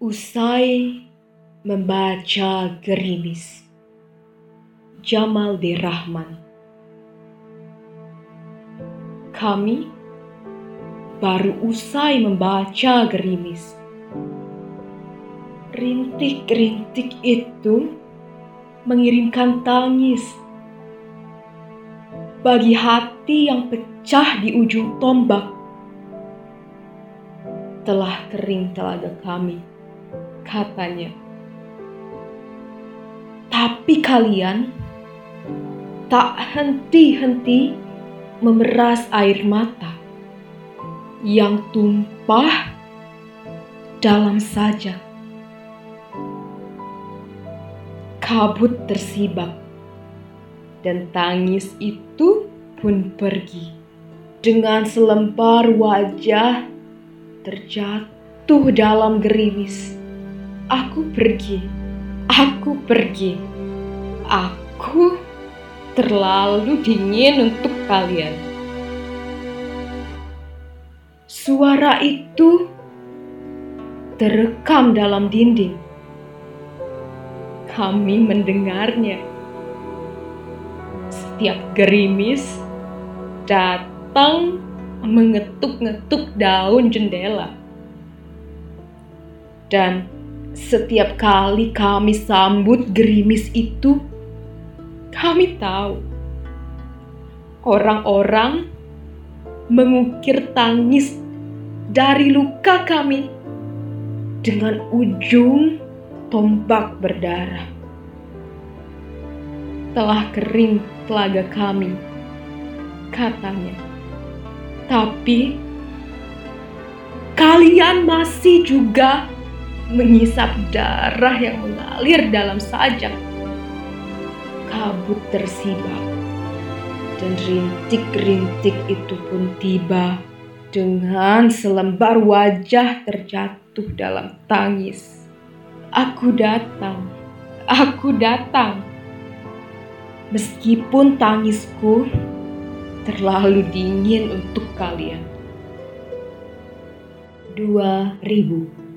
Usai membaca gerimis, Jamal D. Rahman. Kami baru usai membaca gerimis. Rintik-rintik itu mengirimkan tangis bagi hati yang pecah di ujung tombak. Telah kering telaga kami, katanya. Tapi kalian tak henti-henti memeras air mata yang tumpah dalam sajak. Kabut tersibak dan tangis itu pun pergi dengan selembar wajah terjatuh dalam gerimis. Aku pergi, aku pergi, aku terlalu dingin untuk kalian. Suara itu terekam dalam dinding. Kami mendengarnya setiap gerimis datang mengetuk-ngetuk daun jendela. Dan setiap kali kami sambut gerimis itu, kami tahu orang-orang mengukir tangis dari luka kami dengan ujung tombak berdarah. Telah kering telaga kami, katanya. Tapi kalian masih juga mengisap darah yang mengalir dalam sajak. Kabut tersibak dan rintik-rintik itu pun tiba dengan selembar wajah terjatuh dalam tangis. Aku datang, aku datang Meskipun tangisku terlalu dingin untuk kalian. 2000